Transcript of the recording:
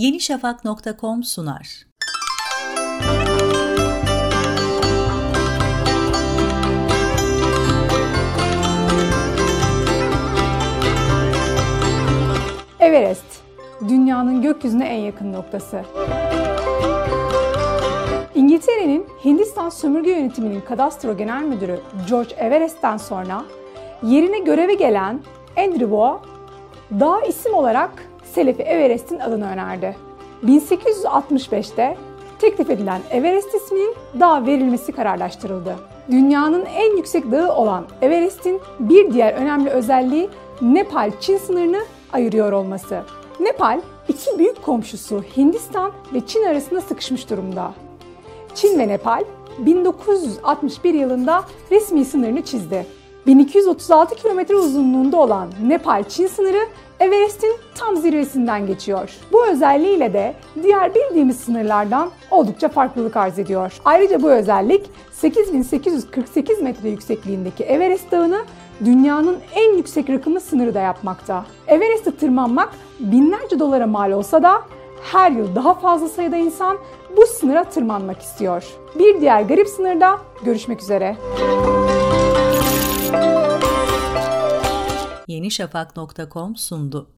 yenişafak.com sunar. Everest, dünyanın gökyüzüne en yakın noktası. İngiltere'nin Hindistan Sömürge Yönetimi'nin kadastro genel müdürü George Everest'ten sonra yerine göreve gelen Andrew Waugh, dağ isim olarak Selefi Everest'in adını önerdi. 1865'te teklif edilen Everest isminin dağ verilmesi kararlaştırıldı. Dünyanın en yüksek dağı olan Everest'in bir diğer önemli özelliği Nepal-Çin sınırını ayırıyor olması. Nepal, iki büyük komşusu Hindistan ve Çin arasında sıkışmış durumda. Çin ve Nepal 1961 yılında resmi sınırını çizdi. 1236 kilometre uzunluğunda olan Nepal-Çin sınırı Everest'in tam zirvesinden geçiyor. Bu özelliğiyle de diğer bildiğimiz sınırlardan oldukça farklılık arz ediyor. Ayrıca bu özellik 8848 metre yüksekliğindeki Everest Dağı'nı dünyanın en yüksek rakımlı sınırı da yapmakta. Everest'e tırmanmak binlerce dolara mal olsa da her yıl daha fazla sayıda insan bu sınıra tırmanmak istiyor. Bir diğer garip sınırda görüşmek üzere. yenişafak.com sundu.